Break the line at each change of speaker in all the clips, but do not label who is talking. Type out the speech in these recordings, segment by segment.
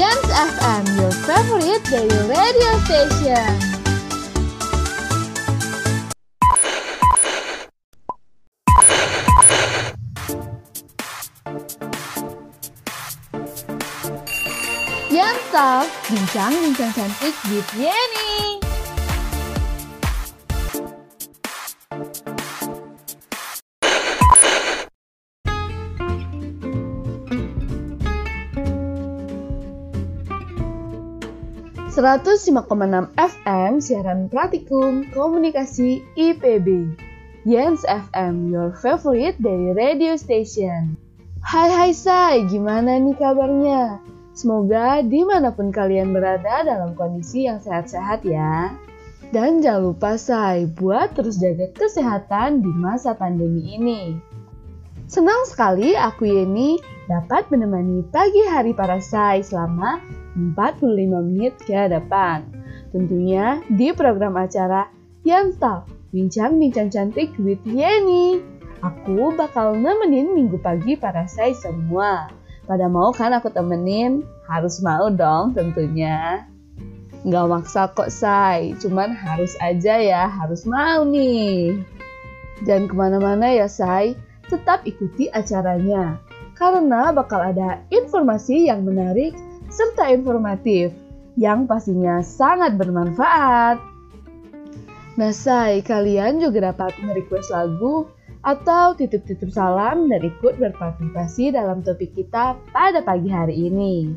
Yans FM, your favorite daily radio station. Yans Talk, bincang-bincang cantik with Yeni. 105,6 FM siaran praktikum komunikasi IPB. Yens FM, your favorite daily radio station. Hai hai say, gimana nih kabarnya? Semoga di mana pun kalian berada dalam kondisi yang sehat-sehat ya. Dan jangan lupa say, buat terus jaga kesehatan di masa pandemi ini. Senang sekali aku Yeni dapat menemani pagi hari para say selama 45 menit ke depan. Tentunya di program acara Yantal, Bincang-Bincang Cantik with Yeni. Aku bakal nemenin minggu pagi para saya semua. Pada mau kan aku temenin? Harus mau dong tentunya. Nggak maksa kok say, cuman harus aja ya, harus mau nih. Dan ke mana-mana ya say, tetap ikuti acaranya. Karena bakal ada informasi yang menarik serta informatif yang pastinya sangat bermanfaat. Nah, say, kalian juga dapat merequest lagu atau titip-titip salam dan ikut berpartisipasi dalam topik kita pada pagi hari ini.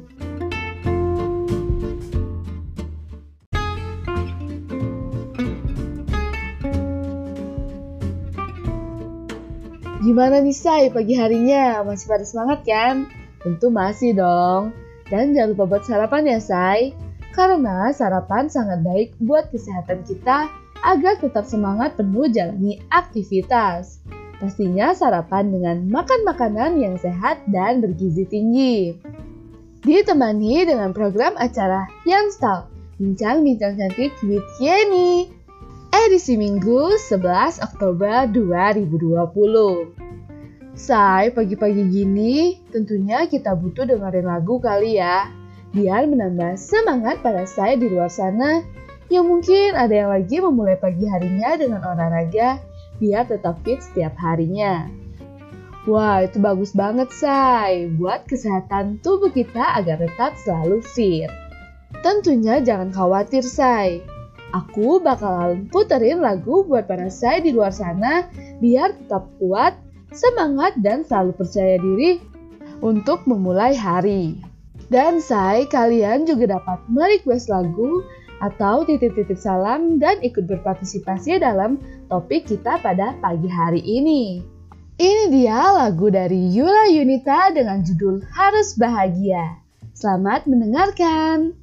Gimana nih say pagi harinya? Masih pada semangat kan? Tentu masih dong. Dan jangan lupa buat sarapan ya, say. Karena sarapan sangat baik buat kesehatan kita agar tetap semangat penuh jalani aktivitas. Pastinya sarapan dengan makan makanan yang sehat dan bergizi tinggi. Ditemani dengan program acara Yang Style, Bincang-Bincang Cantik with Yeni. Edisi Minggu 11 Oktober 2020. Say, pagi-pagi gini tentunya kita butuh dengerin lagu kali ya. Biar menambah semangat pada saya di luar sana yang mungkin ada yang lagi memulai pagi harinya dengan olahraga biar tetap fit setiap harinya. Wah, itu bagus banget, say. Buat kesehatan tubuh kita agar tetap selalu fit. Tentunya jangan khawatir, say. Aku bakal puterin lagu buat para say di luar sana biar tetap kuat semangat dan selalu percaya diri untuk memulai hari. Dan saya kalian juga dapat merequest lagu atau titip-titip salam dan ikut berpartisipasi dalam topik kita pada pagi hari ini. Ini dia lagu dari Yula Yunita dengan judul Harus Bahagia. Selamat mendengarkan.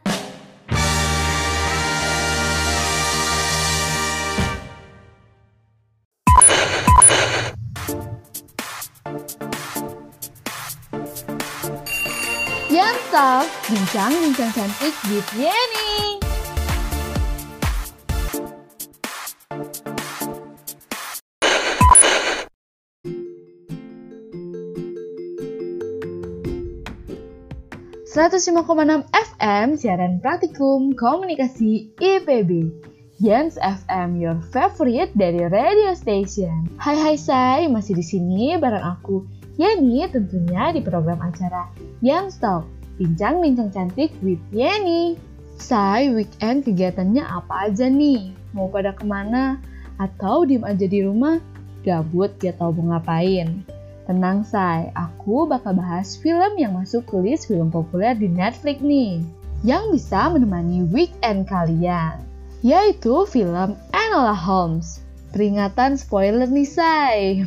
Yang
Talk, bincang-bincang cantik with Yeni. ...105,6 FM siaran praktikum komunikasi IPB. Jens FM, your favorite dari radio station. Hai hai say, masih di sini bareng aku, Yeni tentunya di program acara Young Talk, bincang-bincang cantik with Yeni. Say, weekend kegiatannya apa aja nih? Mau pada ke mana? Atau diem aja di rumah? Gabut gak tau mau ngapain? Tenang say, aku bakal bahas film yang masuk ke list film populer di Netflix nih. Yang bisa menemani weekend kalian. Yaitu film Enola Holmes. Peringatan spoiler nih say.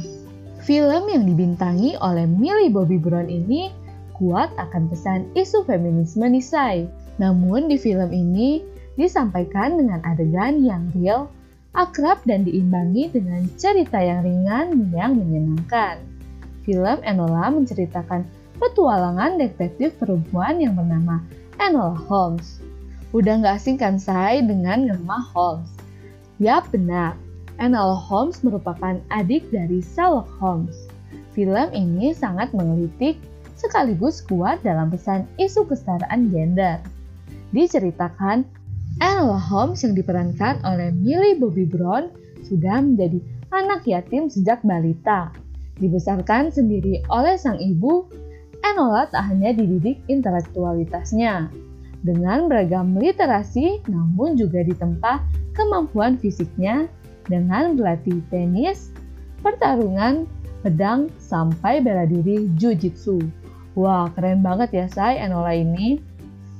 Film yang dibintangi oleh Millie Bobby Brown ini kuat akan pesan isu feminisme nih say. Namun di film ini disampaikan dengan adegan yang real, akrab dan diimbangi dengan cerita yang ringan yang menyenangkan. Film Enola menceritakan petualangan detektif perempuan yang bernama Enola Holmes. Udah nggak asing kan say dengan nama Holmes? Yap benar, Enola Holmes merupakan adik dari Sherlock Holmes. Film ini sangat menggelitik sekaligus kuat dalam pesan isu kesetaraan gender. Diceritakan, Enola Holmes yang diperankan oleh Millie Bobby Brown sudah menjadi anak yatim sejak balita. Dibesarkan sendiri oleh sang ibu, Enola tak hanya dididik intelektualitasnya dengan beragam literasi, namun juga ditempa kemampuan fisiknya dengan berlatih tenis, pertarungan, pedang, sampai bela diri jujitsu. Wah, keren banget ya say Enola ini.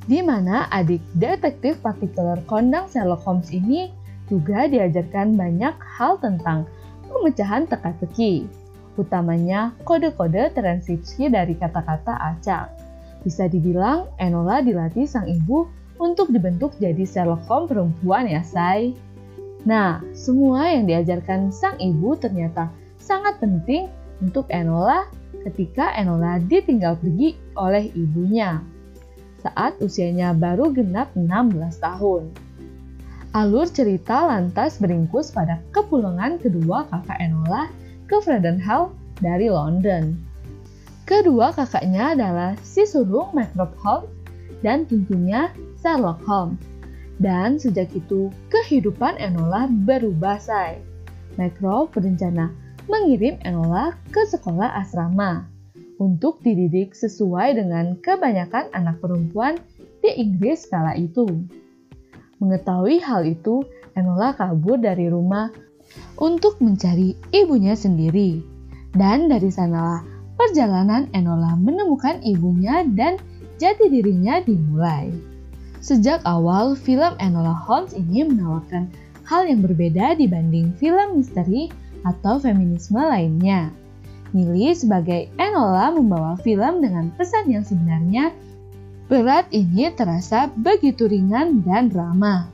Di mana adik detektif partikular kondang Sherlock Holmes ini juga diajarkan banyak hal tentang pemecahan teka-teki, utamanya kode-kode transkripsi dari kata-kata acak. Bisa dibilang Enola dilatih sang ibu untuk dibentuk jadi Sherlock Holmes perempuan ya say. Nah, semua yang diajarkan sang ibu ternyata sangat penting untuk Enola ketika Enola ditinggal pergi oleh ibunya saat usianya baru genap 16 tahun. Alur cerita lantas beringkus pada kepulangan kedua kakak Enola ke Fredenhall dari London. Kedua kakaknya adalah si sulung Mycroft Holmes dan tentunya Sherlock Holmes. Dan sejak itu, kehidupan Enola berubah say. Mycroft berencana mengirim Enola ke sekolah asrama untuk dididik sesuai dengan kebanyakan anak perempuan di Inggris kala itu. Mengetahui hal itu, Enola kabur dari rumah untuk mencari ibunya sendiri. Dan dari sanalah perjalanan Enola menemukan ibunya dan jati dirinya dimulai. Sejak awal, film Enola Holmes ini menawarkan hal yang berbeda dibanding film misteri atau feminisme lainnya. Millie sebagai Enola membawa film dengan pesan yang sebenarnya berat ini terasa begitu ringan dan ramah.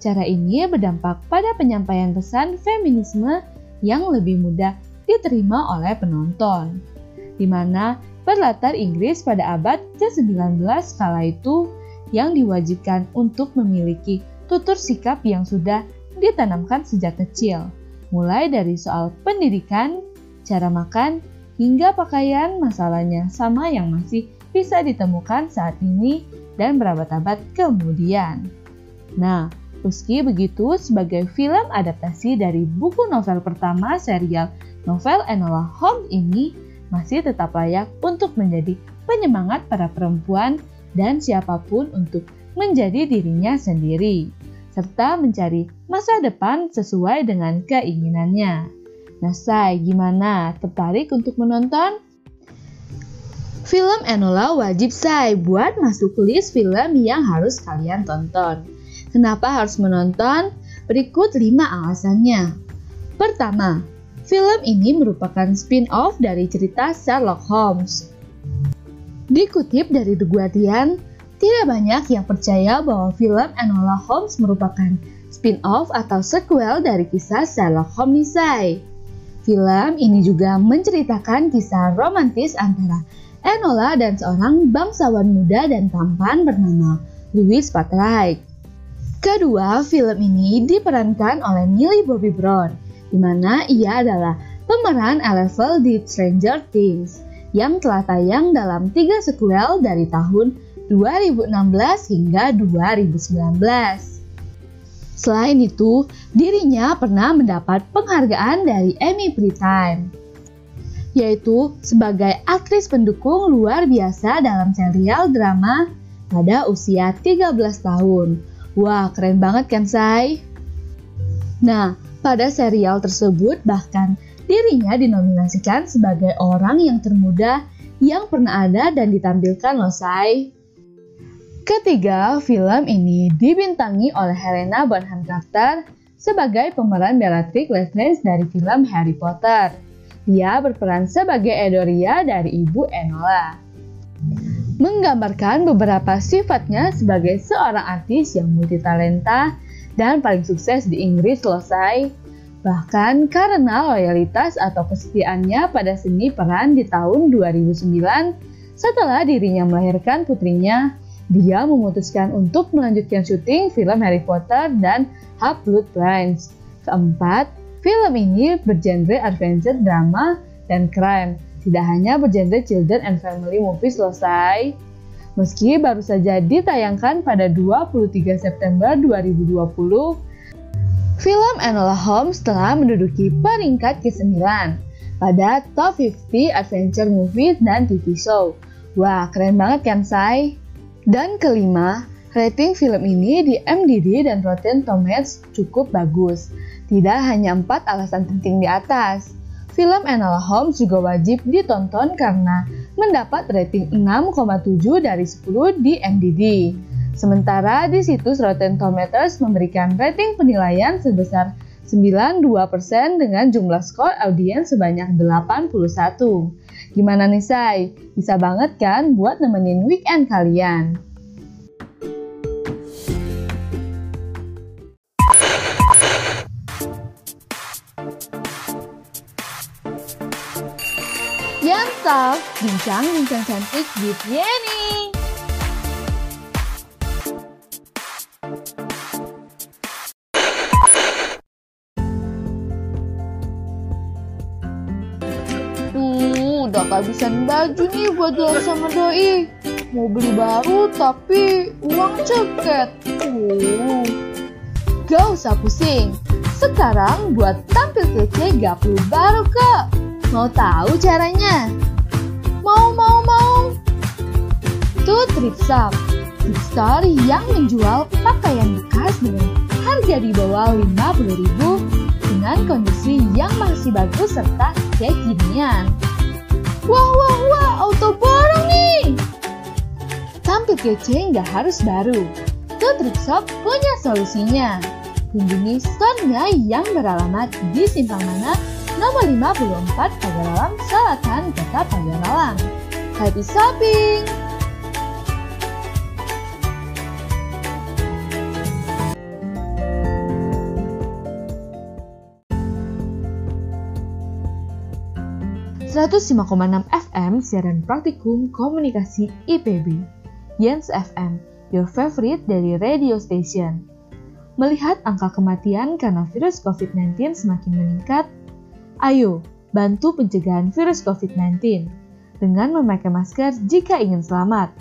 Cara ini berdampak pada penyampaian pesan feminisme yang lebih mudah diterima oleh penonton, di mana berlatar Inggris pada abad ke-19 kala itu yang diwajibkan untuk memiliki tutur sikap yang sudah ditanamkan sejak kecil, mulai dari soal pendidikan, cara makan, hingga pakaian masalahnya sama yang masih bisa ditemukan saat ini dan berabad-abad kemudian. Nah, meski begitu, sebagai film adaptasi dari buku novel pertama serial novel Enola Holmes ini masih tetap layak untuk menjadi penyemangat para perempuan dan siapa pun untuk menjadi dirinya sendiri, serta mencari masa depan sesuai dengan keinginannya. Nah, saya gimana? Tertarik untuk menonton? Film Enola wajib saya buat masuk list film yang harus kalian tonton. Kenapa harus menonton? Berikut 5 alasannya. Pertama, film ini merupakan spin-off dari cerita Sherlock Holmes. Dikutip dari The Guardian, tidak banyak yang percaya bahwa film Enola Holmes merupakan spin-off atau sequel dari kisah Sherlock Holmes. Film ini juga menceritakan kisah romantis antara Enola dan seorang bangsawan muda dan tampan bernama Louis Patrick. Kedua, film ini diperankan oleh Millie Bobby Brown, di mana ia adalah pemeran Eleven di Stranger Things yang telah tayang dalam tiga sequel dari tahun 2016 hingga 2019. Selain itu, dirinya pernah mendapat penghargaan dari Emmy Primetime, yaitu sebagai aktris pendukung luar biasa dalam serial drama pada usia 13 tahun Wah, keren banget kan, Say? Nah, pada serial tersebut bahkan dirinya dinominasikan sebagai orang yang termuda yang pernah ada dan ditampilkan loh, Say. Ketiga, film ini dibintangi oleh Helena Bonham Carter sebagai pemeran Bellatrix Lestrange dari film Harry Potter. Dia berperan sebagai Edoria dari ibu Enola menggambarkan beberapa sifatnya sebagai seorang artis yang multitalenta dan paling sukses di Inggris selesai. Bahkan karena loyalitas atau kesetiaannya pada seni peran di tahun 2009, setelah dirinya melahirkan putrinya, dia memutuskan untuk melanjutkan syuting film Harry Potter dan Half-Blood Prince. Keempat, film ini bergenre adventure, drama, dan crime tidak hanya bergenre children and family movie selesai. Meski baru saja ditayangkan pada 23 September 2020, film Enola Holmes telah menduduki peringkat ke-9 pada Top 50 Adventure Movie dan TV Show. Wah, keren banget kan, Say? Dan kelima, rating film ini di MDB dan Rotten Tomatoes cukup bagus. Tidak hanya empat alasan penting di atas, film Enola Holmes juga wajib ditonton karena mendapat rating 6,7 dari 10 di MDB. Sementara di situs Rotten Tomatoes memberikan rating penilaian sebesar 92% dengan jumlah skor audiens sebanyak 81. Gimana nih Say? Bisa banget kan buat nemenin weekend kalian? Stop bincang-bincang cantik with Yeni. Kehabisan baju nih buat jalan sama doi. Mau beli baru tapi uang ceket. Uh. Gak usah pusing. Sekarang buat tampil kece gak perlu baru kak. Mau tahu caranya? Mau, mau, mau. Itu Thrift Shop. Thrift store yang menjual pakaian bekas dengan harga di bawah 50 ribu dengan kondisi yang masih bagus serta kekinian. Wah, wah, wah, auto borong nih! Tampil kece nggak harus baru. Thrift Shop punya solusinya. Kunjungi store-nya yang beralamat di Simpang Mana nomor 54 Pagaralam Selatan Kota Pagaralam. Happy shopping! Enam FM siaran praktikum komunikasi IPB. Yens FM, your favorite dari radio station. Melihat angka kematian karena virus COVID-19 semakin meningkat, Ayo, bantu pencegahan virus COVID-19 dengan memakai masker jika ingin selamat.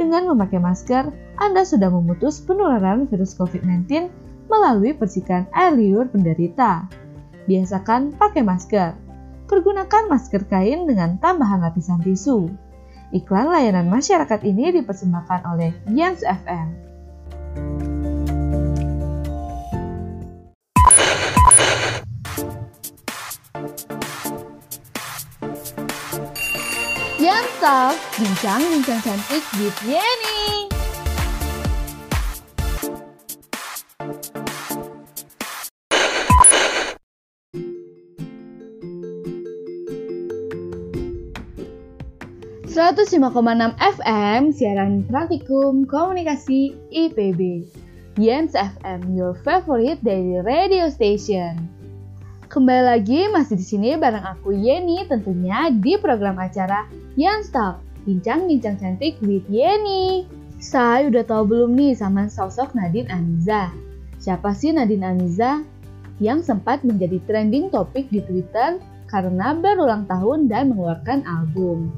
Dengan memakai masker, Anda sudah memutus penularan virus COVID-19 melalui percikan air liur penderita. Biasakan pakai masker pergunakan masker kain dengan tambahan lapisan tisu. Iklan layanan masyarakat ini dipersembahkan oleh Yans FM. Yens Talk, bincang-bincang cantik with Yenny. ...105,6 FM, siaran praktikum komunikasi IPB. Yens FM, your favorite daily radio station. Kembali lagi masih di sini bareng aku Yeni tentunya di program acara Yang Talk, bincang-bincang cantik with Yeni. Saya udah tahu belum nih sama sosok Nadine Amiza? Siapa sih Nadine Amiza? Yang sempat menjadi trending topik di Twitter karena berulang tahun dan mengeluarkan album.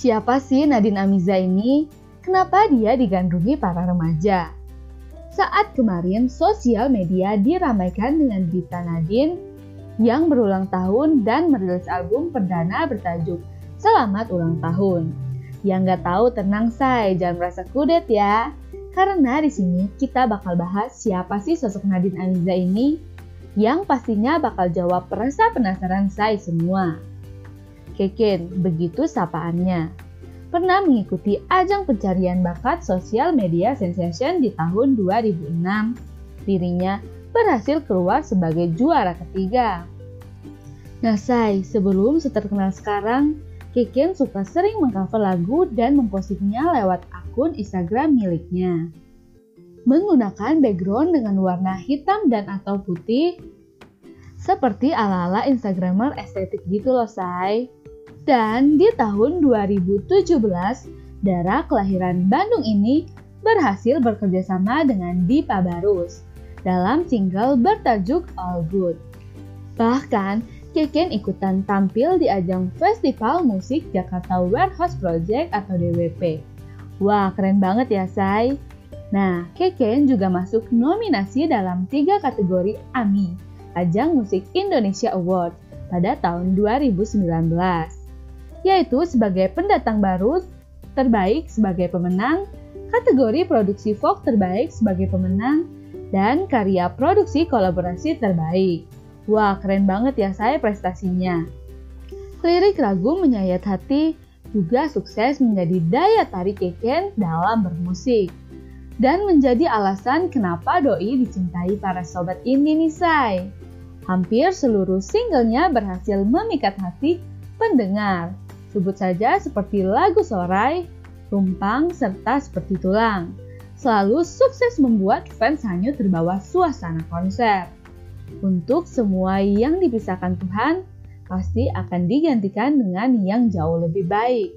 Siapa sih Nadine Amiza ini? Kenapa dia digandrungi para remaja? Saat kemarin sosial media diramaikan dengan berita Nadine yang berulang tahun dan merilis album perdana bertajuk Selamat Ulang Tahun. Yang nggak tahu tenang say, jangan merasa kudet ya. Karena di sini kita bakal bahas siapa sih sosok Nadine Amiza ini yang pastinya bakal jawab rasa penasaran saya semua. Keken, begitu sapaannya. Pernah mengikuti ajang pencarian bakat sosial media sensation di tahun 2006. Dirinya berhasil keluar sebagai juara ketiga. Nah, say, sebelum seterkenal sekarang, Keken suka sering mengcover lagu dan mempostingnya lewat akun Instagram miliknya. Menggunakan background dengan warna hitam dan atau putih, seperti ala-ala Instagramer estetik gitu loh, say. Dan di tahun 2017, Dara kelahiran Bandung ini berhasil bekerjasama dengan Dipa Barus dalam single bertajuk All Good. Bahkan, Keken ikutan tampil di ajang Festival Musik Jakarta Warehouse Project atau DWP. Wah, keren banget ya, Say. Nah, Keken juga masuk nominasi dalam tiga kategori AMI, Ajang Musik Indonesia Award, pada tahun 2019, yaitu sebagai pendatang baru, terbaik sebagai pemenang, kategori produksi folk terbaik sebagai pemenang, dan karya produksi kolaborasi terbaik. Wah, keren banget ya saya prestasinya. Lirik lagu menyayat hati juga sukses menjadi daya tarik Keken dalam bermusik. Dan menjadi alasan kenapa Doi dicintai para sobat ini nih say. Hampir seluruh singlenya berhasil memikat hati pendengar. Sebut saja seperti lagu Sorai, Tumpang, serta Seperti Tulang selalu sukses membuat fans hanyut terbawa suasana konser. Untuk semua yang dipisahkan Tuhan, pasti akan digantikan dengan yang jauh lebih baik.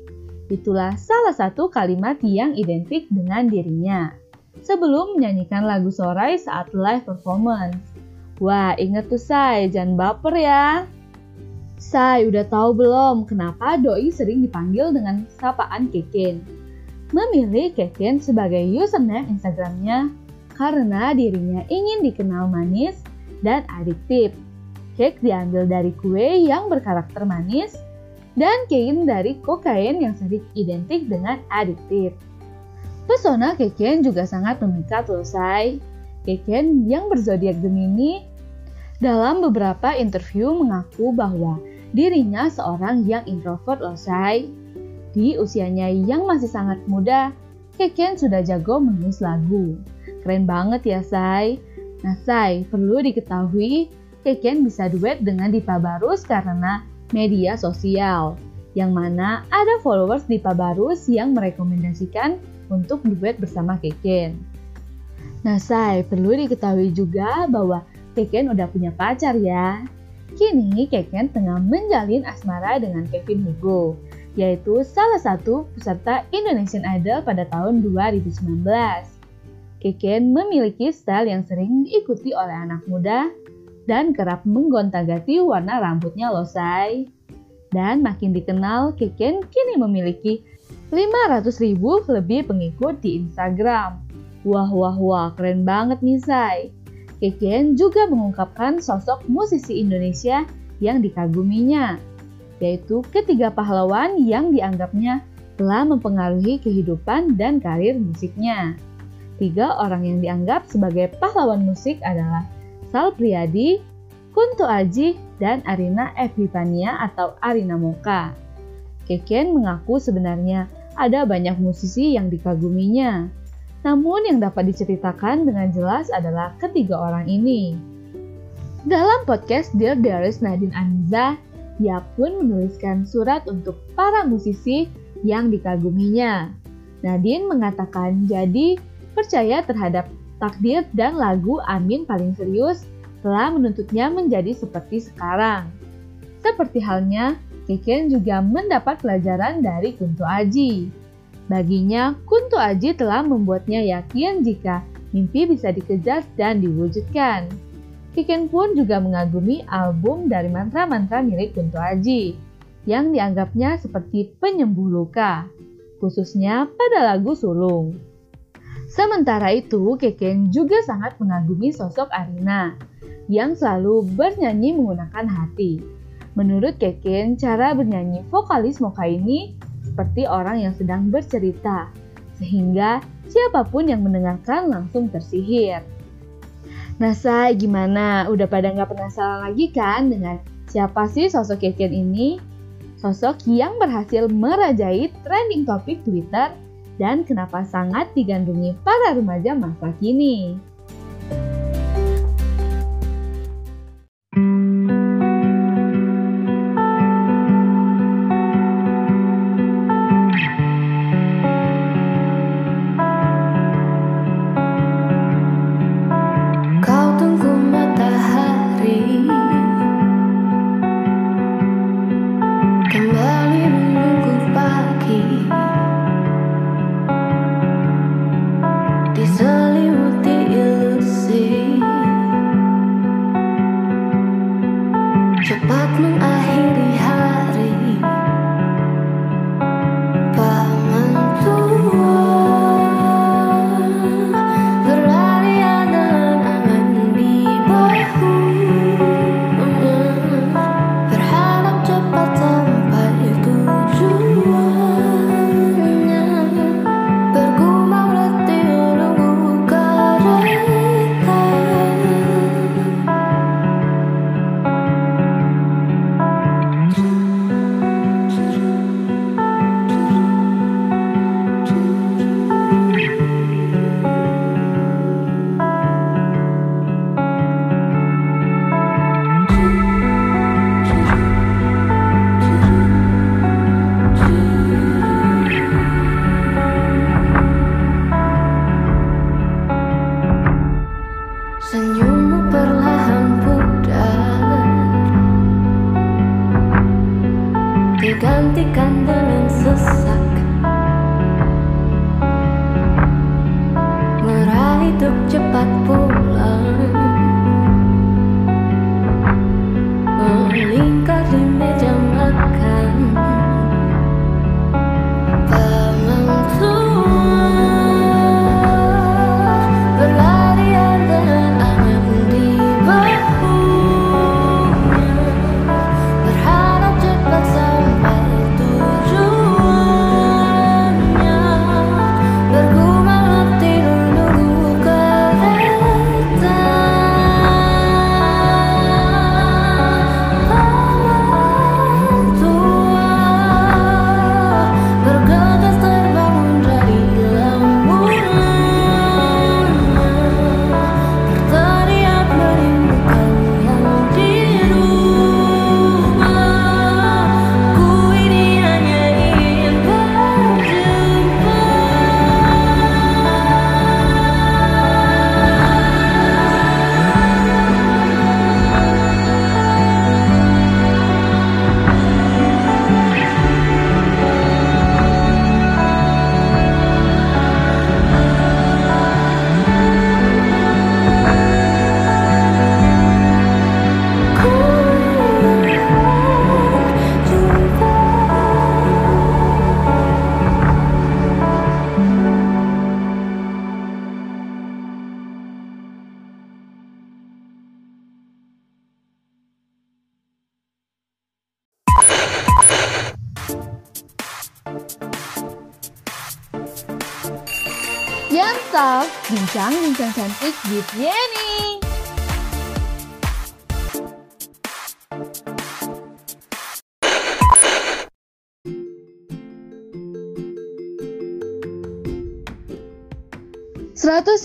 Itulah salah satu kalimat yang identik dengan dirinya. Sebelum menyanyikan lagu Sorai saat live performance. Wah, inget tuh say, jangan baper ya. Say, udah tahu belum kenapa Doi sering dipanggil dengan sapaan Keken? memilih Keken sebagai username Instagramnya karena dirinya ingin dikenal manis dan adiktif. Cake diambil dari kue yang berkarakter manis dan kain dari kokain yang sering identik dengan adiktif. Pesona Keken juga sangat memikat loh say. Keken yang berzodiak Gemini dalam beberapa interview mengaku bahwa dirinya seorang yang introvert loh say. Di usianya yang masih sangat muda, Keken sudah jago menulis lagu. Keren banget ya, Say. Nah, Say, perlu diketahui, Keken bisa duet dengan Dipa Barus karena media sosial, yang mana ada followers Dipa Barus yang merekomendasikan untuk duet bersama Keken. Nah, Say, perlu diketahui juga bahwa Keken udah punya pacar ya. Kini Keken tengah menjalin asmara dengan Kevin Hugo yaitu salah satu peserta Indonesian Idol pada tahun 2019. Keken memiliki style yang sering diikuti oleh anak muda dan kerap menggonta-ganti warna rambutnya losai. Dan makin dikenal, Keken kini memiliki 500 ribu lebih pengikut di Instagram. Wah wah wah, keren banget nih Say. Keken juga mengungkapkan sosok musisi Indonesia yang dikaguminya, yaitu ketiga pahlawan yang dianggapnya telah mempengaruhi kehidupan dan karir musiknya. Tiga orang yang dianggap sebagai pahlawan musik adalah Sal Priadi, Kunto Aji, dan Arina Epifania atau Arina Moka.
Keken mengaku sebenarnya ada banyak musisi yang dikaguminya. Namun yang dapat diceritakan dengan jelas adalah ketiga orang ini. Dalam podcast Dear Darius Nadine Aniza, ia pun menuliskan surat untuk para musisi yang dikaguminya. Nadine mengatakan jadi percaya terhadap takdir dan lagu Amin paling serius telah menuntutnya menjadi seperti sekarang. Seperti halnya, Keken juga mendapat pelajaran dari Kunto Aji. Baginya, Kunto Aji telah membuatnya yakin jika mimpi bisa dikejar dan diwujudkan. Kiken pun juga mengagumi album dari mantra-mantra milik Kunto Aji, yang dianggapnya seperti penyembuh luka, khususnya pada lagu Sulung. Sementara itu, Keken juga sangat mengagumi sosok Arina, yang selalu bernyanyi menggunakan hati. Menurut Keken, cara bernyanyi vokalis Moka ini seperti orang yang sedang bercerita, sehingga siapa pun yang mendengarkan langsung tersihir. Nah, say, gimana? Udah pada nggak penasaran lagi kan dengan siapa sih sosok Keken ini? Sosok yang berhasil merajai trending topik Twitter dan kenapa sangat digandungi para remaja masa kini.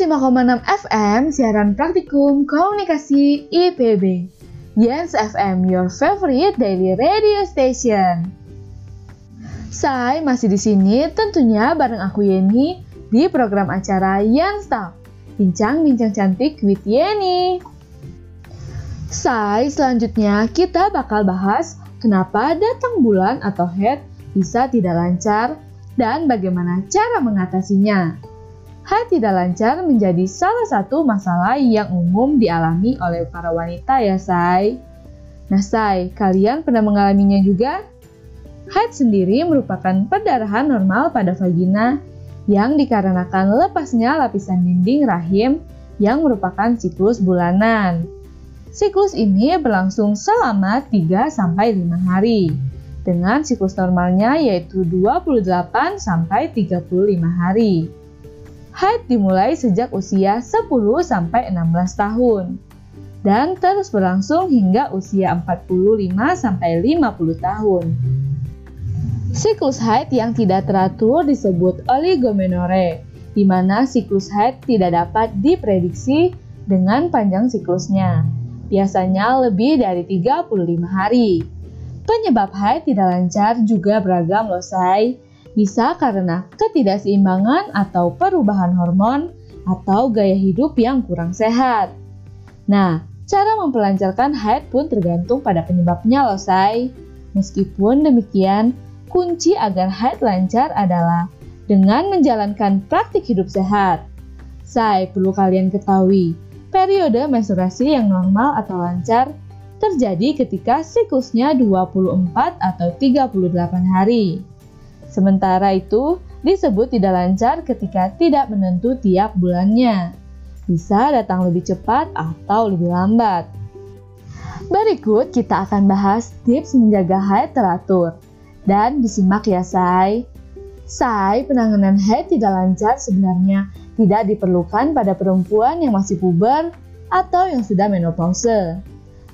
105,6 FM siaran praktikum komunikasi IPB. Yes FM, your favorite daily radio station. Saya masih di sini tentunya bareng aku Yeni di program acara Yan Stop. Bincang-bincang cantik with Yeni. Saya selanjutnya kita bakal bahas kenapa datang bulan atau head bisa tidak lancar dan bagaimana cara mengatasinya. Haid tidak lancar menjadi salah satu masalah yang umum dialami oleh para wanita ya, Say. Nah, Say, kalian pernah mengalaminya juga? Haid sendiri merupakan perdarahan normal pada vagina yang dikarenakan lepasnya lapisan dinding rahim yang merupakan siklus bulanan. Siklus ini berlangsung selama 3 sampai 5 hari dengan siklus normalnya yaitu 28 sampai 35 hari. Haid dimulai sejak usia 10 sampai 16 tahun dan terus berlangsung hingga usia 45 sampai 50 tahun. Siklus haid yang tidak teratur disebut oligomenore, di mana siklus haid tidak dapat diprediksi dengan panjang siklusnya. Biasanya lebih dari 35 hari. Penyebab haid tidak lancar juga beragam loh, say bisa karena ketidakseimbangan atau perubahan hormon atau gaya hidup yang kurang sehat. Nah, cara memperlancarkan haid pun tergantung pada penyebabnya loh say. Meskipun demikian, kunci agar haid lancar adalah dengan menjalankan praktik hidup sehat. Say, perlu kalian ketahui, periode menstruasi yang normal atau lancar terjadi ketika siklusnya 24 atau 38 hari. Sementara itu, disebut tidak lancar ketika tidak menentu tiap bulannya. Bisa datang lebih cepat atau lebih lambat. Berikut kita akan bahas tips menjaga haid teratur. Dan disimak ya say. Say, penanganan haid tidak lancar sebenarnya tidak diperlukan pada perempuan yang masih puber atau yang sudah menopause.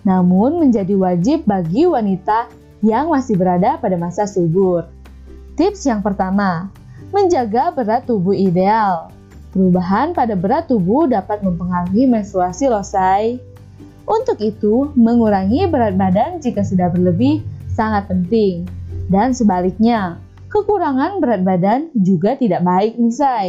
Namun menjadi wajib bagi wanita yang masih berada pada masa subur. Tips yang pertama, menjaga berat tubuh ideal. Perubahan pada berat tubuh dapat mempengaruhi menstruasi losai. Untuk itu, mengurangi berat badan jika sudah berlebih sangat penting. Dan sebaliknya, kekurangan berat badan juga tidak baik nih say.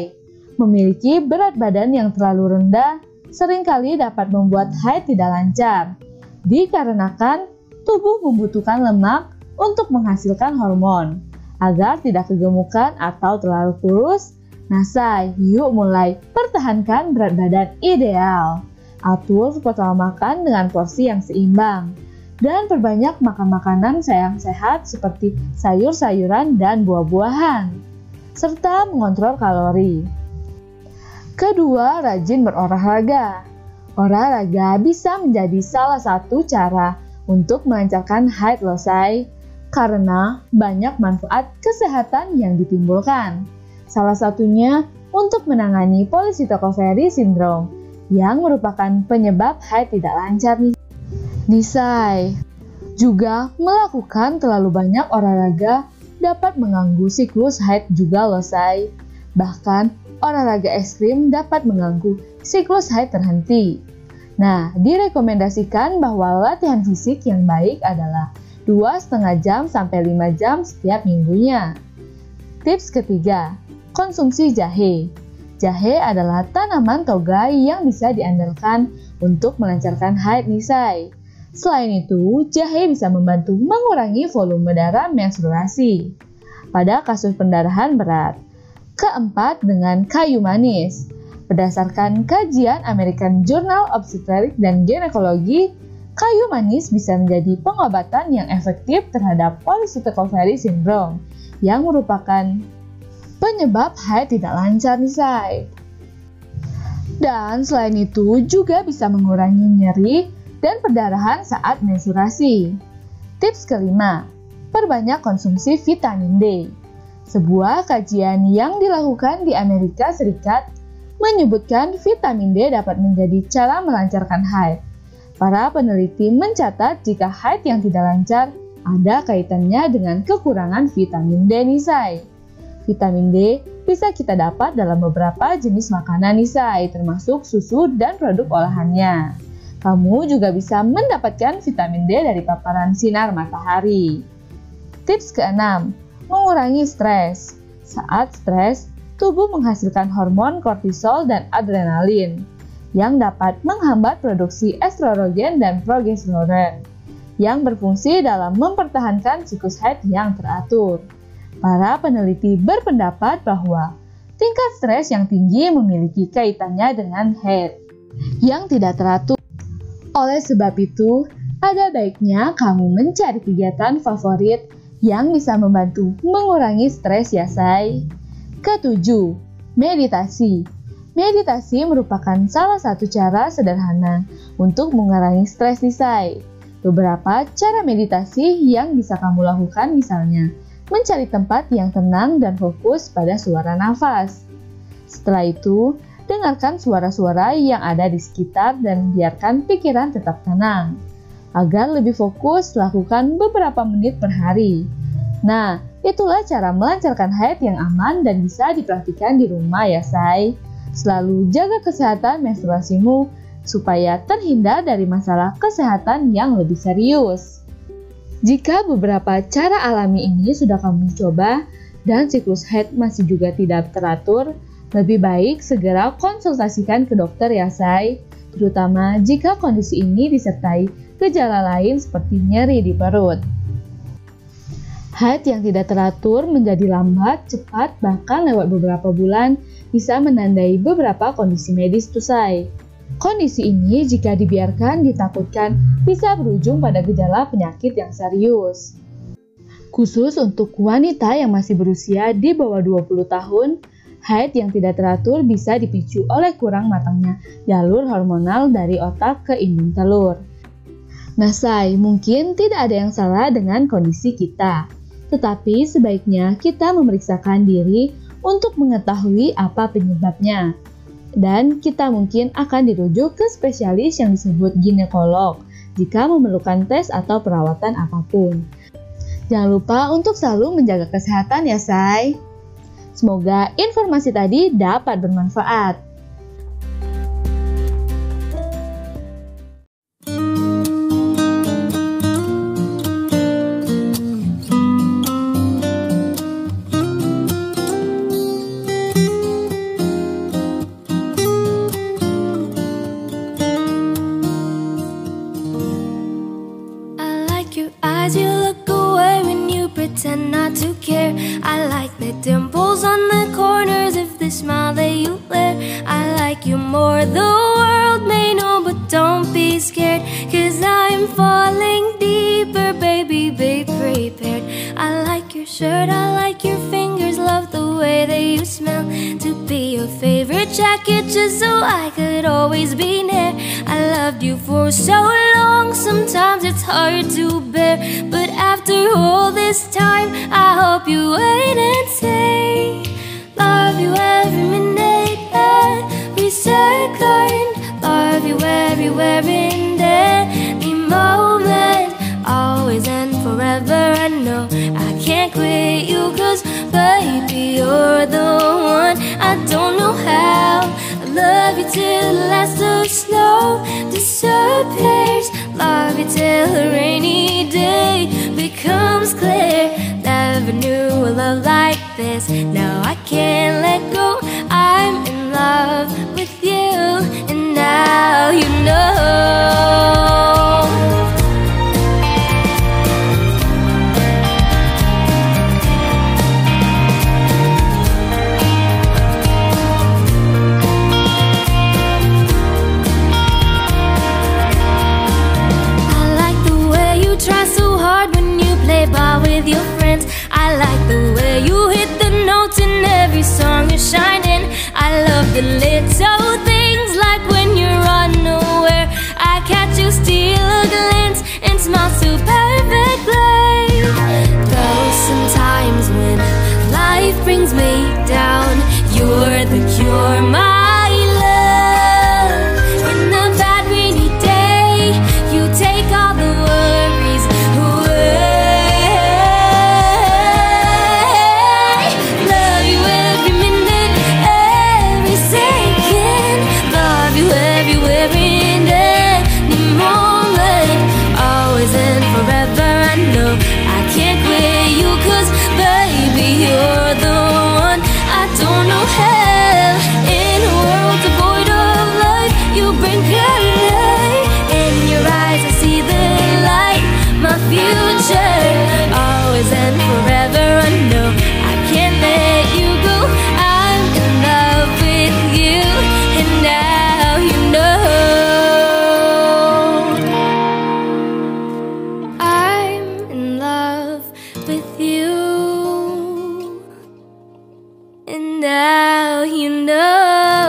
Memiliki berat badan yang terlalu rendah sering kali dapat membuat haid tidak lancar. Dikarenakan tubuh membutuhkan lemak untuk menghasilkan hormon agar tidak kegemukan atau terlalu kurus. Nah, say, yuk mulai pertahankan berat badan ideal. Atur pola makan dengan porsi yang seimbang. Dan perbanyak makan makanan yang sehat seperti sayur-sayuran dan buah-buahan. Serta mengontrol kalori. Kedua, rajin berolahraga. Olahraga bisa menjadi salah satu cara untuk melancarkan haid losai karena banyak manfaat kesehatan yang ditimbulkan. Salah satunya untuk menangani polisitokoveri syndrome yang merupakan penyebab haid tidak lancar nih. Nisai juga melakukan terlalu banyak olahraga dapat mengganggu siklus haid juga loh say. Bahkan olahraga ekstrim dapat mengganggu siklus haid terhenti. Nah, direkomendasikan bahwa latihan fisik yang baik adalah dua setengah jam sampai 5 jam setiap minggunya. Tips ketiga, konsumsi jahe. Jahe adalah tanaman togai yang bisa diandalkan untuk melancarkan haid nisai. Selain itu, jahe bisa membantu mengurangi volume darah menstruasi pada kasus pendarahan berat. Keempat, dengan kayu manis. Berdasarkan kajian American Journal Obstetrics dan Gynecology, Kayu manis bisa menjadi pengobatan yang efektif terhadap polycystic syndrome yang merupakan penyebab haid tidak lancar nih say. Dan selain itu juga bisa mengurangi nyeri dan perdarahan saat menstruasi. Tips kelima, perbanyak konsumsi vitamin D. Sebuah kajian yang dilakukan di Amerika Serikat menyebutkan vitamin D dapat menjadi cara melancarkan haid. Para peneliti mencatat jika haid yang tidak lancar ada kaitannya dengan kekurangan vitamin D nisai. Vitamin D bisa kita dapat dalam beberapa jenis makanan nih say, termasuk susu dan produk olahannya. Kamu juga bisa mendapatkan vitamin D dari paparan sinar matahari. Tips keenam, mengurangi stres. Saat stres, tubuh menghasilkan hormon kortisol dan adrenalin yang dapat menghambat produksi estrogen dan progesteron yang berfungsi dalam mempertahankan siklus haid yang teratur. Para peneliti berpendapat bahwa tingkat stres yang tinggi memiliki kaitannya dengan haid yang tidak teratur. Oleh sebab itu, ada baiknya kamu mencari kegiatan favorit yang bisa membantu mengurangi stres ya say. Ketujuh, meditasi. Meditasi merupakan salah satu cara sederhana untuk mengurangi stres say. Beberapa cara meditasi yang bisa kamu lakukan misalnya, mencari tempat yang tenang dan fokus pada suara nafas. Setelah itu, dengarkan suara-suara yang ada di sekitar dan biarkan pikiran tetap tenang. Agar lebih fokus, lakukan beberapa menit per hari. Nah, itulah cara melancarkan haid yang aman dan bisa dipraktikkan di rumah ya say. Selalu jaga kesehatan menstruasimu supaya terhindar dari masalah kesehatan yang lebih serius. Jika beberapa cara alami ini sudah kamu coba dan siklus haid masih juga tidak teratur, lebih baik segera konsultasikan ke dokter ya say, terutama jika kondisi ini disertai gejala lain seperti nyeri di perut. Haid yang tidak teratur menjadi lambat, cepat, bahkan lewat beberapa bulan bisa menandai beberapa kondisi medis tuh say. Kondisi ini jika dibiarkan ditakutkan bisa berujung pada gejala penyakit yang serius. Khusus untuk wanita yang masih berusia di bawah 20 tahun, Haid yang tidak teratur bisa dipicu oleh kurang matangnya jalur hormonal dari otak ke indung telur. Nah, say, mungkin tidak ada yang salah dengan kondisi kita. Tetapi sebaiknya kita memeriksakan diri untuk mengetahui apa penyebabnya. Dan kita mungkin akan dirujuk ke spesialis yang disebut ginekolog jika memerlukan tes atau perawatan apa pun. Jangan lupa untuk selalu menjaga kesehatan ya, say. Semoga informasi tadi dapat bermanfaat.
And now you know.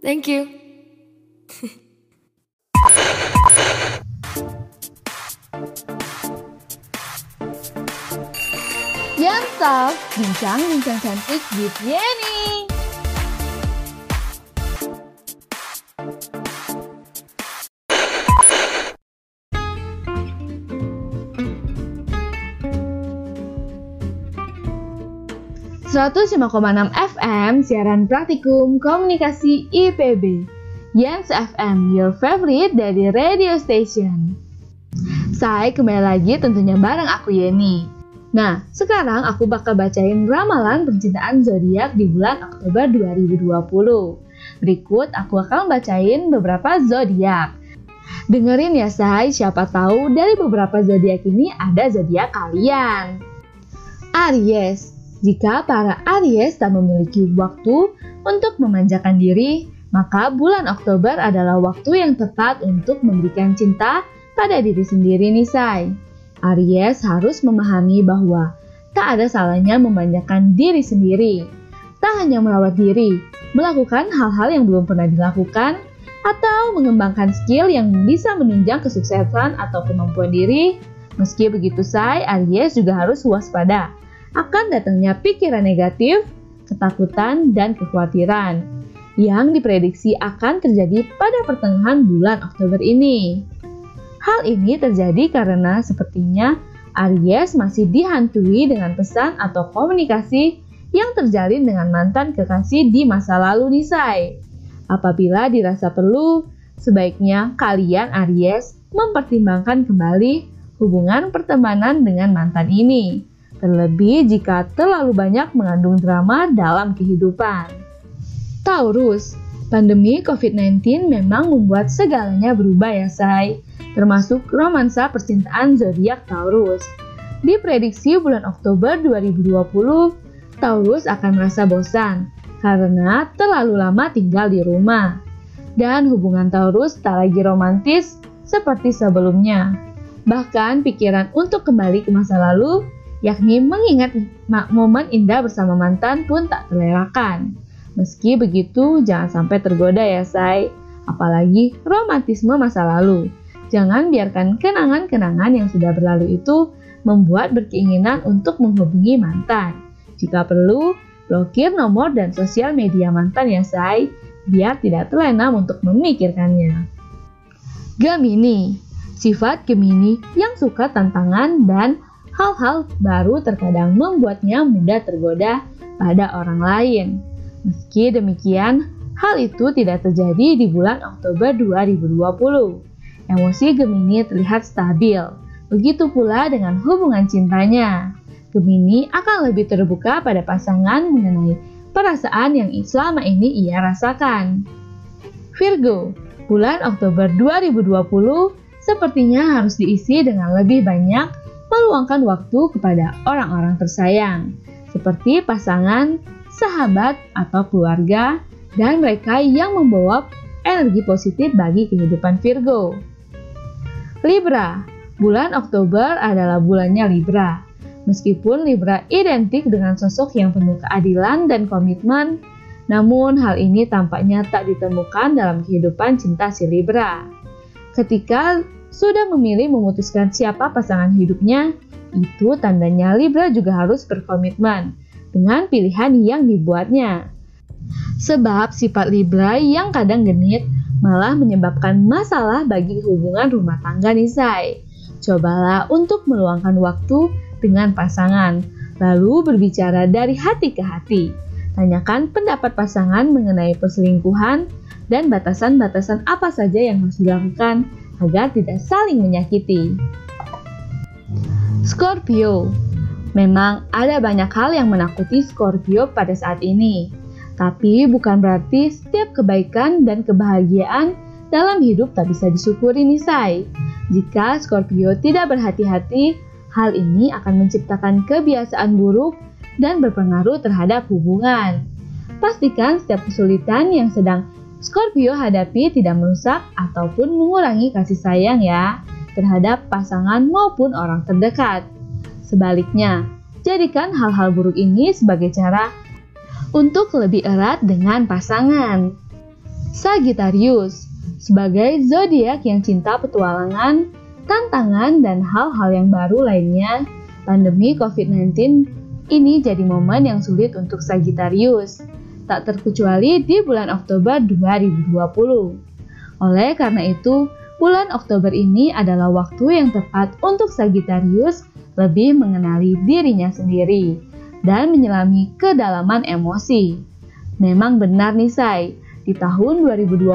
Thank you.
Yang Bincang-bincang cantik with Yenny. 105,6 FM siaran praktikum komunikasi IPB. Yens FM, your favorite dari radio station. Saya kembali lagi tentunya bareng aku Yeni. Nah, sekarang aku bakal bacain ramalan percintaan zodiak di bulan Oktober 2020. Berikut aku akan bacain beberapa zodiak. Dengerin ya say, siapa tahu dari beberapa zodiak ini ada zodiak kalian. Aries, jika para Aries tak memiliki waktu untuk memanjakan diri, maka bulan Oktober adalah waktu yang tepat untuk memberikan cinta pada diri sendiri nih say. Aries harus memahami bahwa tak ada salahnya memanjakan diri sendiri. Tak hanya merawat diri, melakukan hal-hal yang belum pernah dilakukan, atau mengembangkan skill yang bisa menunjang kesuksesan atau kemampuan diri. Meski begitu say, Aries juga harus waspada akan datangnya pikiran negatif, ketakutan, dan kekhawatiran yang diprediksi akan terjadi pada pertengahan bulan Oktober ini. Hal ini terjadi karena sepertinya Aries masih dihantui dengan pesan atau komunikasi yang terjalin dengan mantan kekasih di masa lalu Nisai. Apabila dirasa perlu, sebaiknya kalian Aries mempertimbangkan kembali hubungan pertemanan dengan mantan ini terlebih jika terlalu banyak mengandung drama dalam kehidupan. Taurus, pandemi COVID-19 memang membuat segalanya berubah ya say, termasuk romansa percintaan zodiak Taurus. Diprediksi bulan Oktober 2020, Taurus akan merasa bosan karena terlalu lama tinggal di rumah. Dan hubungan Taurus tak lagi romantis seperti sebelumnya. Bahkan pikiran untuk kembali ke masa lalu yakni mengingat momen indah bersama mantan pun tak terelakkan. Meski begitu, jangan sampai tergoda ya say, apalagi romantisme masa lalu. Jangan biarkan kenangan-kenangan yang sudah berlalu itu membuat berkeinginan untuk menghubungi mantan. Jika perlu, blokir nomor dan sosial media mantan ya say, biar tidak terlena untuk memikirkannya. Gemini, sifat Gemini yang suka tantangan dan hal-hal baru terkadang membuatnya mudah tergoda pada orang lain. Meski demikian, hal itu tidak terjadi di bulan Oktober 2020. Emosi Gemini terlihat stabil. Begitu pula dengan hubungan cintanya. Gemini akan lebih terbuka pada pasangan mengenai perasaan yang selama ini ia rasakan. Virgo, bulan Oktober 2020 sepertinya harus diisi dengan lebih banyak meluangkan waktu kepada orang-orang tersayang, seperti pasangan, sahabat, atau keluarga, dan mereka yang membawa energi positif bagi kehidupan Virgo. Libra, bulan Oktober adalah bulannya Libra. Meskipun Libra identik dengan sosok yang penuh keadilan dan komitmen, namun hal ini tampaknya tak ditemukan dalam kehidupan cinta si Libra. Ketika sudah memilih memutuskan siapa pasangan hidupnya, itu tandanya Libra juga harus berkomitmen dengan pilihan yang dibuatnya. Sebab sifat Libra yang kadang genit malah menyebabkan masalah bagi hubungan rumah tangga Nisai. Cobalah untuk meluangkan waktu dengan pasangan, lalu berbicara dari hati ke hati. Tanyakan pendapat pasangan mengenai perselingkuhan dan batasan-batasan apa saja yang harus dilakukan agar tidak saling menyakiti. Scorpio Memang ada banyak hal yang menakuti Scorpio pada saat ini. Tapi bukan berarti setiap kebaikan dan kebahagiaan dalam hidup tak bisa disyukuri nisai. Jika Scorpio tidak berhati-hati, hal ini akan menciptakan kebiasaan buruk dan berpengaruh terhadap hubungan. Pastikan setiap kesulitan yang sedang Scorpio hadapi tidak merusak ataupun mengurangi kasih sayang ya terhadap pasangan maupun orang terdekat. Sebaliknya, jadikan hal-hal buruk ini sebagai cara untuk lebih erat dengan pasangan. Sagittarius, Sebagai zodiak yang cinta petualangan, tantangan, dan hal-hal yang baru lainnya, pandemi COVID-19 ini jadi momen yang sulit untuk Sagittarius, tak terkecuali di bulan Oktober 2020. Oleh karena itu, bulan Oktober ini adalah waktu yang tepat untuk Sagittarius lebih mengenali dirinya sendiri dan menyelami kedalaman emosi. Memang benar nih Say, di tahun 2020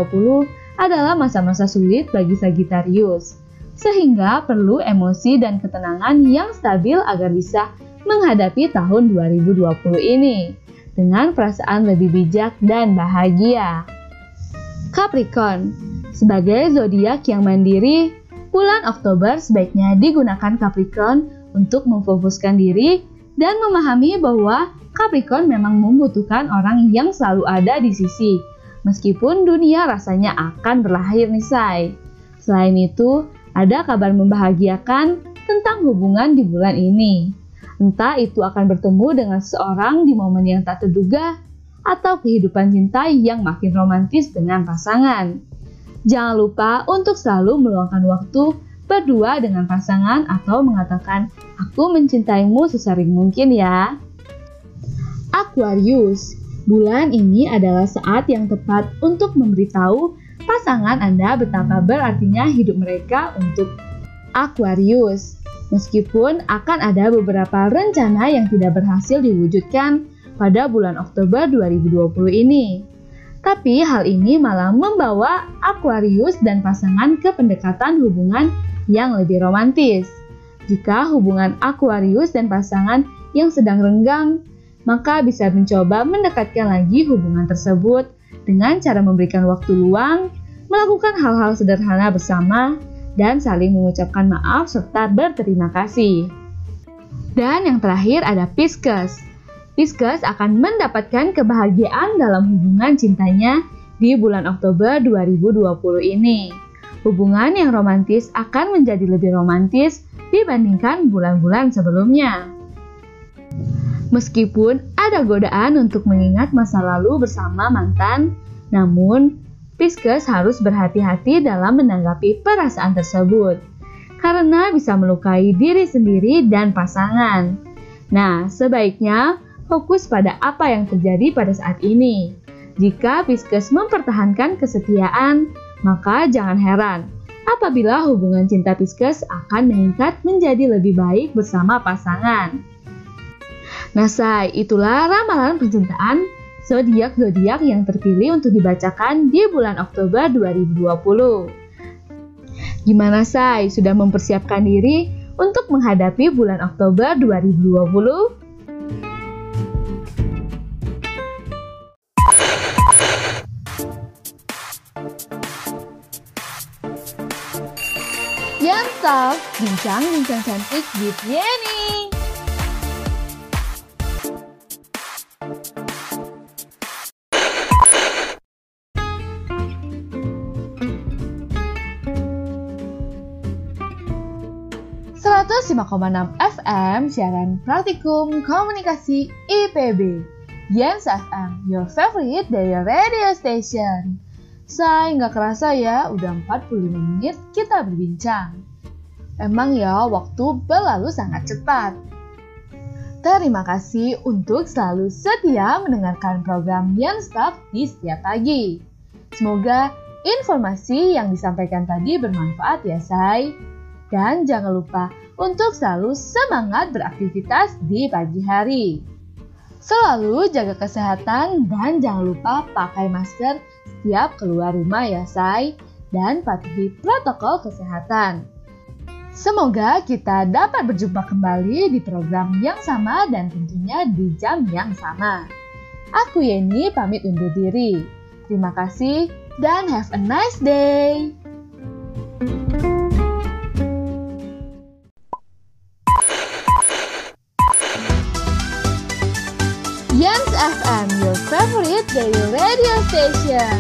adalah masa-masa sulit bagi Sagittarius, sehingga perlu emosi dan ketenangan yang stabil agar bisa menghadapi tahun 2020 ini dengan perasaan lebih bijak dan bahagia. Capricorn, sebagai zodiak yang mandiri, bulan Oktober sebaiknya digunakan Capricorn untuk memfokuskan diri dan memahami bahwa Capricorn memang membutuhkan orang yang selalu ada di sisi meskipun dunia rasanya akan berakhir nih say. Selain itu, ada kabar membahagiakan tentang hubungan di bulan ini. Entah itu akan bertemu dengan seseorang di momen yang tak terduga atau kehidupan cinta yang makin romantis dengan pasangan. Jangan lupa untuk selalu meluangkan waktu berdua dengan pasangan atau mengatakan aku mencintaimu sesering mungkin ya. Aquarius Bulan ini adalah saat yang tepat untuk memberitahu pasangan Anda betapa berartinya hidup mereka untuk Aquarius. Meskipun akan ada beberapa rencana yang tidak berhasil diwujudkan pada bulan Oktober 2020 ini. Tapi hal ini malah membawa Aquarius dan pasangan ke pendekatan hubungan yang lebih romantis. Jika hubungan Aquarius dan pasangan yang sedang renggang maka bisa mencoba mendekatkan lagi hubungan tersebut dengan cara memberikan waktu luang, melakukan hal-hal sederhana bersama, dan saling mengucapkan maaf serta berterima kasih. Dan yang terakhir ada Pisces. Pisces akan mendapatkan kebahagiaan dalam hubungan cintanya di bulan Oktober 2020 ini. Hubungan yang romantis akan menjadi lebih romantis dibandingkan bulan-bulan sebelumnya. Meskipun ada godaan untuk mengingat masa lalu bersama mantan, namun Pisces harus berhati-hati dalam menanggapi perasaan tersebut karena bisa melukai diri sendiri dan pasangan. Nah, sebaiknya fokus pada apa yang terjadi pada saat ini. Jika Pisces mempertahankan kesetiaan, maka jangan heran apabila hubungan cinta Pisces akan meningkat menjadi lebih baik bersama pasangan. Nah, say, itulah ramalan percintaan zodiak-zodiak yang terpilih untuk dibacakan di bulan Oktober 2020. Gimana, say? Sudah mempersiapkan diri untuk menghadapi bulan Oktober 2020? Yang bincang-bincang cantik with Yeni. 105,6 FM siaran praktikum komunikasi IPB. Yens FM, your favorite dari radio station. Saya nggak kerasa ya, udah 45 menit kita berbincang. Emang ya, waktu berlalu sangat cepat. Terima kasih untuk selalu setia mendengarkan program Yang Stop di setiap pagi. Semoga informasi yang disampaikan tadi bermanfaat ya, say. Dan jangan lupa untuk selalu semangat beraktivitas di pagi hari. Selalu jaga kesehatan dan jangan lupa pakai masker setiap keluar rumah ya say dan patuhi protokol kesehatan. Semoga kita dapat berjumpa kembali di program yang sama dan tentunya di jam yang sama. Aku Yeni pamit undur diri. Terima kasih dan have a nice day. Daily radio station.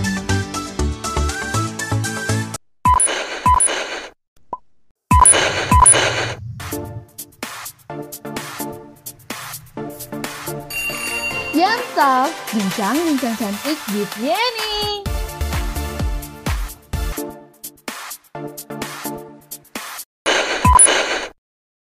Yang top, bincang-bincang cantik with Yeni.